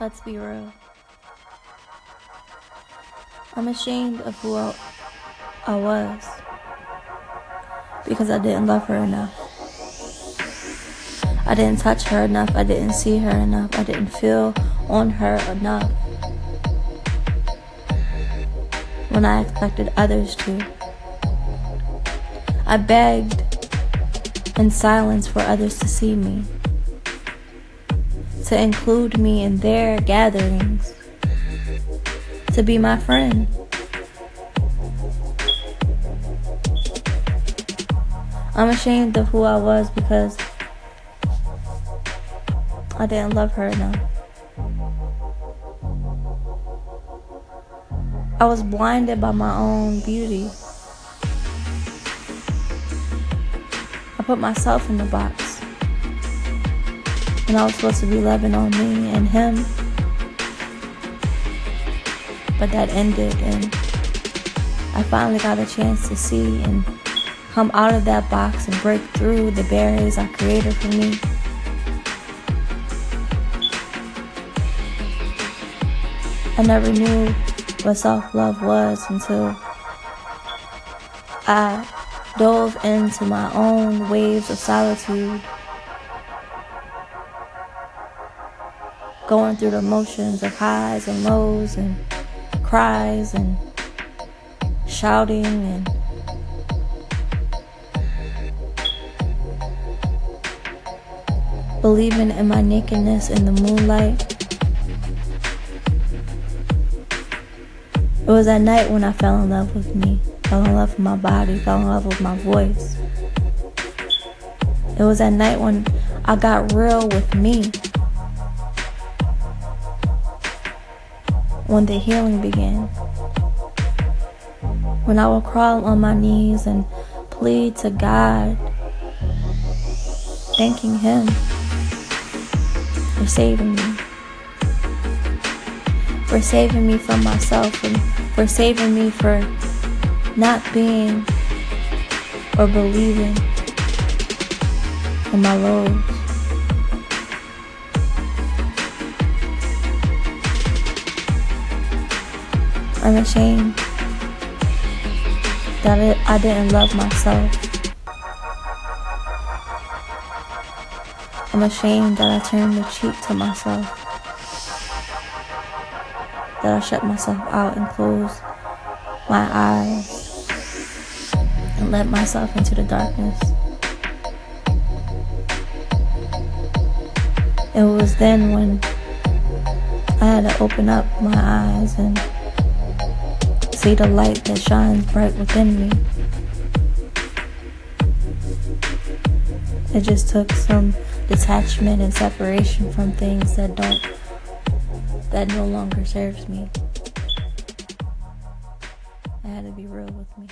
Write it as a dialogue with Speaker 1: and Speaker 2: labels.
Speaker 1: Let's be real. I'm ashamed of who I, I was because I didn't love her enough. I didn't touch her enough. I didn't see her enough. I didn't feel on her enough when I expected others to. I begged in silence for others to see me to include me in their gatherings, to be my friend. I'm ashamed of who I was because I didn't love her enough. I was blinded by my own beauty. I put myself in the box and I was supposed to be loving on me and him. But that ended, and I finally got a chance to see and come out of that box and break through the barriers I created for me. I never knew what self love was until I dove into my own waves of solitude going through the motions of highs and lows and cries and shouting and believing in my nakedness in the moonlight. It was that night when I fell in love with me, fell in love with my body, fell in love with my voice. It was that night when I got real with me. When the healing began. When I will crawl on my knees and plead to God, thanking Him for saving me, for saving me from myself, and for saving me for not being or believing in my lows. I'm ashamed that I didn't love myself. I'm ashamed that I turned the cheek to myself. That I shut myself out and closed my eyes and let myself into the darkness. It was then when I had to open up my eyes and the light that shines bright within me. It just took some detachment and separation from things that don't, that no longer serves me. I had to be real with me.